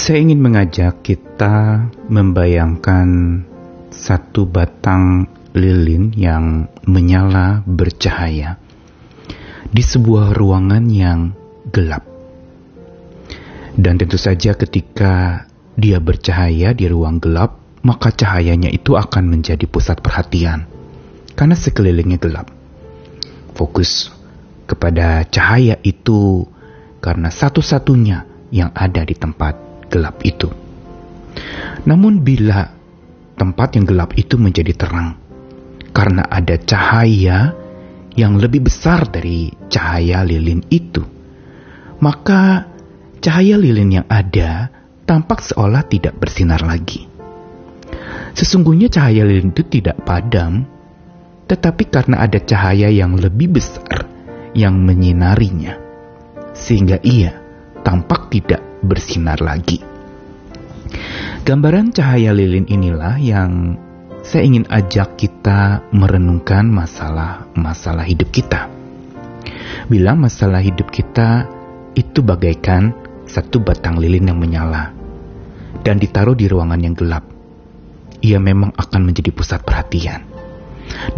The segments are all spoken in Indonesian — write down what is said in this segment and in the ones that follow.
Saya ingin mengajak kita membayangkan satu batang lilin yang menyala bercahaya di sebuah ruangan yang gelap. Dan tentu saja ketika dia bercahaya di ruang gelap, maka cahayanya itu akan menjadi pusat perhatian karena sekelilingnya gelap. Fokus kepada cahaya itu karena satu-satunya yang ada di tempat gelap itu. Namun bila tempat yang gelap itu menjadi terang karena ada cahaya yang lebih besar dari cahaya lilin itu, maka cahaya lilin yang ada tampak seolah tidak bersinar lagi. Sesungguhnya cahaya lilin itu tidak padam, tetapi karena ada cahaya yang lebih besar yang menyinarinya, sehingga ia tampak tidak bersinar lagi. Gambaran cahaya lilin inilah yang saya ingin ajak kita merenungkan masalah-masalah hidup kita. Bila masalah hidup kita itu bagaikan satu batang lilin yang menyala dan ditaruh di ruangan yang gelap. Ia memang akan menjadi pusat perhatian.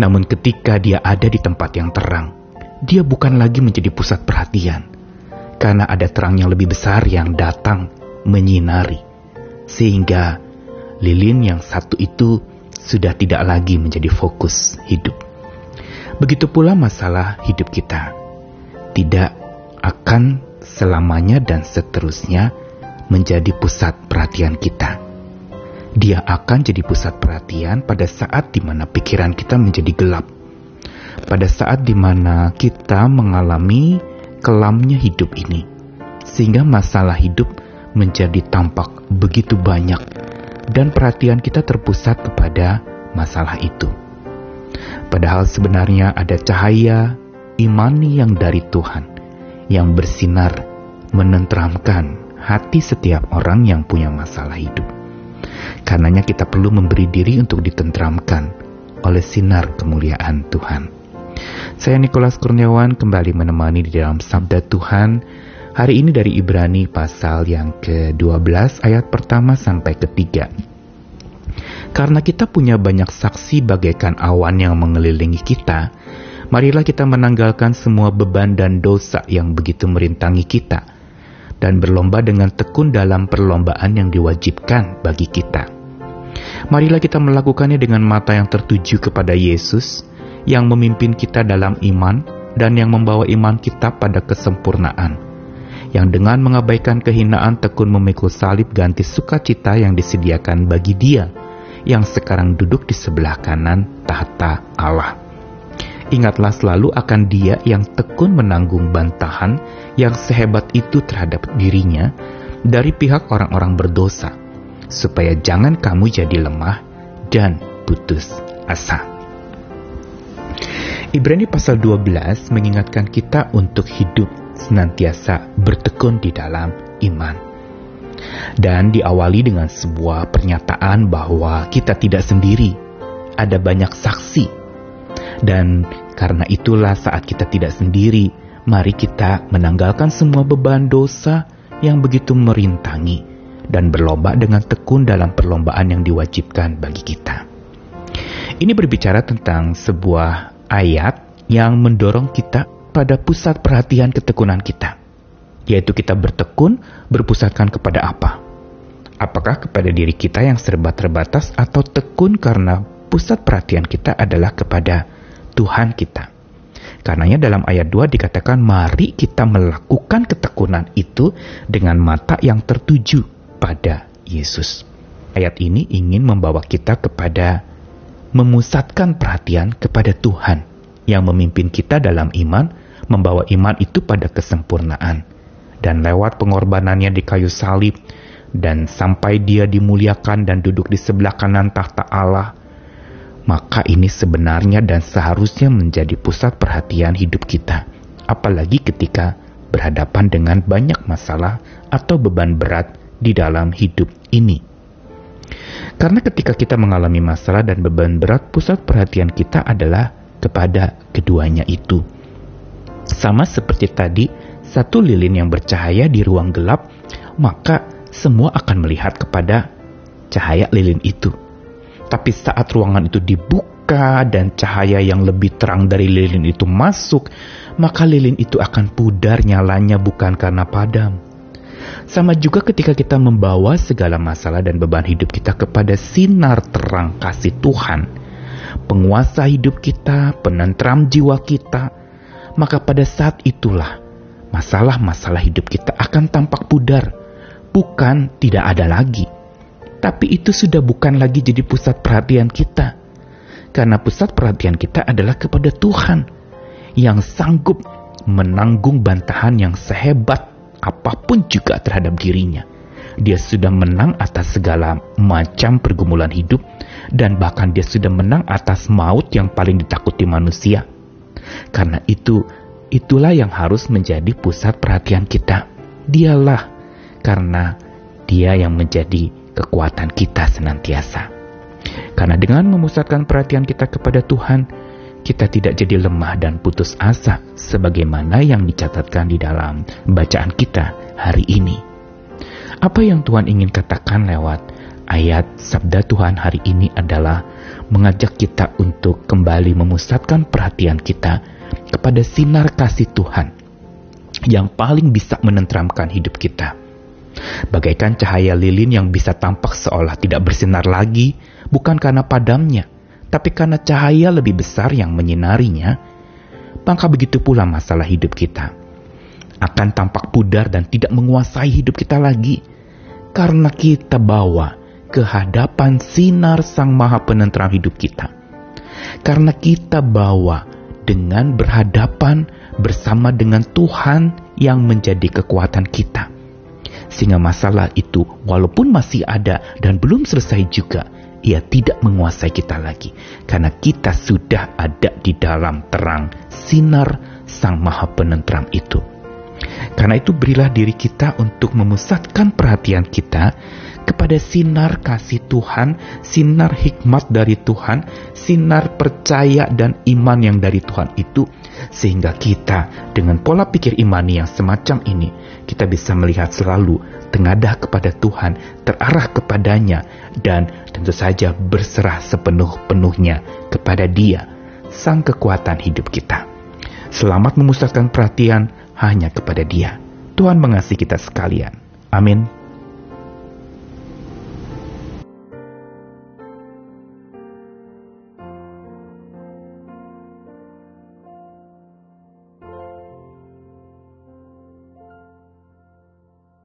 Namun ketika dia ada di tempat yang terang, dia bukan lagi menjadi pusat perhatian. Karena ada terang yang lebih besar yang datang menyinari sehingga lilin yang satu itu sudah tidak lagi menjadi fokus hidup. Begitu pula masalah hidup kita. Tidak akan selamanya dan seterusnya menjadi pusat perhatian kita. Dia akan jadi pusat perhatian pada saat di mana pikiran kita menjadi gelap. Pada saat di mana kita mengalami kelamnya hidup ini. Sehingga masalah hidup menjadi tampak begitu banyak dan perhatian kita terpusat kepada masalah itu. Padahal sebenarnya ada cahaya imani yang dari Tuhan yang bersinar menenteramkan hati setiap orang yang punya masalah hidup. Karenanya kita perlu memberi diri untuk ditentramkan oleh sinar kemuliaan Tuhan. Saya Nikolas Kurniawan kembali menemani di dalam Sabda Tuhan Hari ini dari Ibrani pasal yang ke-12 ayat pertama sampai ketiga. Karena kita punya banyak saksi bagaikan awan yang mengelilingi kita, marilah kita menanggalkan semua beban dan dosa yang begitu merintangi kita, dan berlomba dengan tekun dalam perlombaan yang diwajibkan bagi kita. Marilah kita melakukannya dengan mata yang tertuju kepada Yesus, yang memimpin kita dalam iman dan yang membawa iman kita pada kesempurnaan yang dengan mengabaikan kehinaan tekun memikul salib ganti sukacita yang disediakan bagi dia yang sekarang duduk di sebelah kanan tahta Allah. Ingatlah selalu akan dia yang tekun menanggung bantahan yang sehebat itu terhadap dirinya dari pihak orang-orang berdosa, supaya jangan kamu jadi lemah dan putus asa. Ibrani pasal 12 mengingatkan kita untuk hidup senantiasa bertekun di dalam iman. Dan diawali dengan sebuah pernyataan bahwa kita tidak sendiri, ada banyak saksi. Dan karena itulah saat kita tidak sendiri, mari kita menanggalkan semua beban dosa yang begitu merintangi dan berlomba dengan tekun dalam perlombaan yang diwajibkan bagi kita. Ini berbicara tentang sebuah ayat yang mendorong kita pada pusat perhatian ketekunan kita, yaitu kita bertekun berpusatkan kepada apa? Apakah kepada diri kita yang serba terbatas atau tekun karena pusat perhatian kita adalah kepada Tuhan kita? Karenanya dalam ayat 2 dikatakan mari kita melakukan ketekunan itu dengan mata yang tertuju pada Yesus. Ayat ini ingin membawa kita kepada memusatkan perhatian kepada Tuhan yang memimpin kita dalam iman membawa iman itu pada kesempurnaan. Dan lewat pengorbanannya di kayu salib, dan sampai dia dimuliakan dan duduk di sebelah kanan tahta Allah, maka ini sebenarnya dan seharusnya menjadi pusat perhatian hidup kita. Apalagi ketika berhadapan dengan banyak masalah atau beban berat di dalam hidup ini. Karena ketika kita mengalami masalah dan beban berat, pusat perhatian kita adalah kepada keduanya itu. Sama seperti tadi, satu lilin yang bercahaya di ruang gelap, maka semua akan melihat kepada cahaya lilin itu. Tapi saat ruangan itu dibuka dan cahaya yang lebih terang dari lilin itu masuk, maka lilin itu akan pudar nyalanya bukan karena padam. Sama juga ketika kita membawa segala masalah dan beban hidup kita kepada sinar terang kasih Tuhan, penguasa hidup kita, penentram jiwa kita, maka pada saat itulah masalah-masalah hidup kita akan tampak pudar, bukan tidak ada lagi. Tapi itu sudah bukan lagi jadi pusat perhatian kita. Karena pusat perhatian kita adalah kepada Tuhan yang sanggup menanggung bantahan yang sehebat apa pun juga terhadap dirinya. Dia sudah menang atas segala macam pergumulan hidup dan bahkan dia sudah menang atas maut yang paling ditakuti manusia. Karena itu itulah yang harus menjadi pusat perhatian kita. Dialah karena dia yang menjadi kekuatan kita senantiasa. Karena dengan memusatkan perhatian kita kepada Tuhan, kita tidak jadi lemah dan putus asa sebagaimana yang dicatatkan di dalam bacaan kita hari ini. Apa yang Tuhan ingin katakan lewat ayat sabda Tuhan hari ini adalah mengajak kita untuk kembali memusatkan perhatian kita kepada sinar kasih Tuhan yang paling bisa menentramkan hidup kita. Bagaikan cahaya lilin yang bisa tampak seolah tidak bersinar lagi, bukan karena padamnya, tapi karena cahaya lebih besar yang menyinarinya, maka begitu pula masalah hidup kita akan tampak pudar dan tidak menguasai hidup kita lagi, karena kita bawa ke hadapan sinar Sang Maha Penentram hidup kita. Karena kita bawa dengan berhadapan bersama dengan Tuhan yang menjadi kekuatan kita. Sehingga masalah itu walaupun masih ada dan belum selesai juga, ia tidak menguasai kita lagi. Karena kita sudah ada di dalam terang sinar Sang Maha Penentram itu. Karena itu berilah diri kita untuk memusatkan perhatian kita kepada sinar kasih Tuhan, sinar hikmat dari Tuhan, sinar percaya dan iman yang dari Tuhan itu, sehingga kita dengan pola pikir imani yang semacam ini, kita bisa melihat selalu tengadah kepada Tuhan, terarah kepadanya, dan tentu saja berserah sepenuh-penuhnya kepada Dia, Sang Kekuatan hidup kita. Selamat memusatkan perhatian hanya kepada Dia. Tuhan mengasihi kita sekalian. Amin.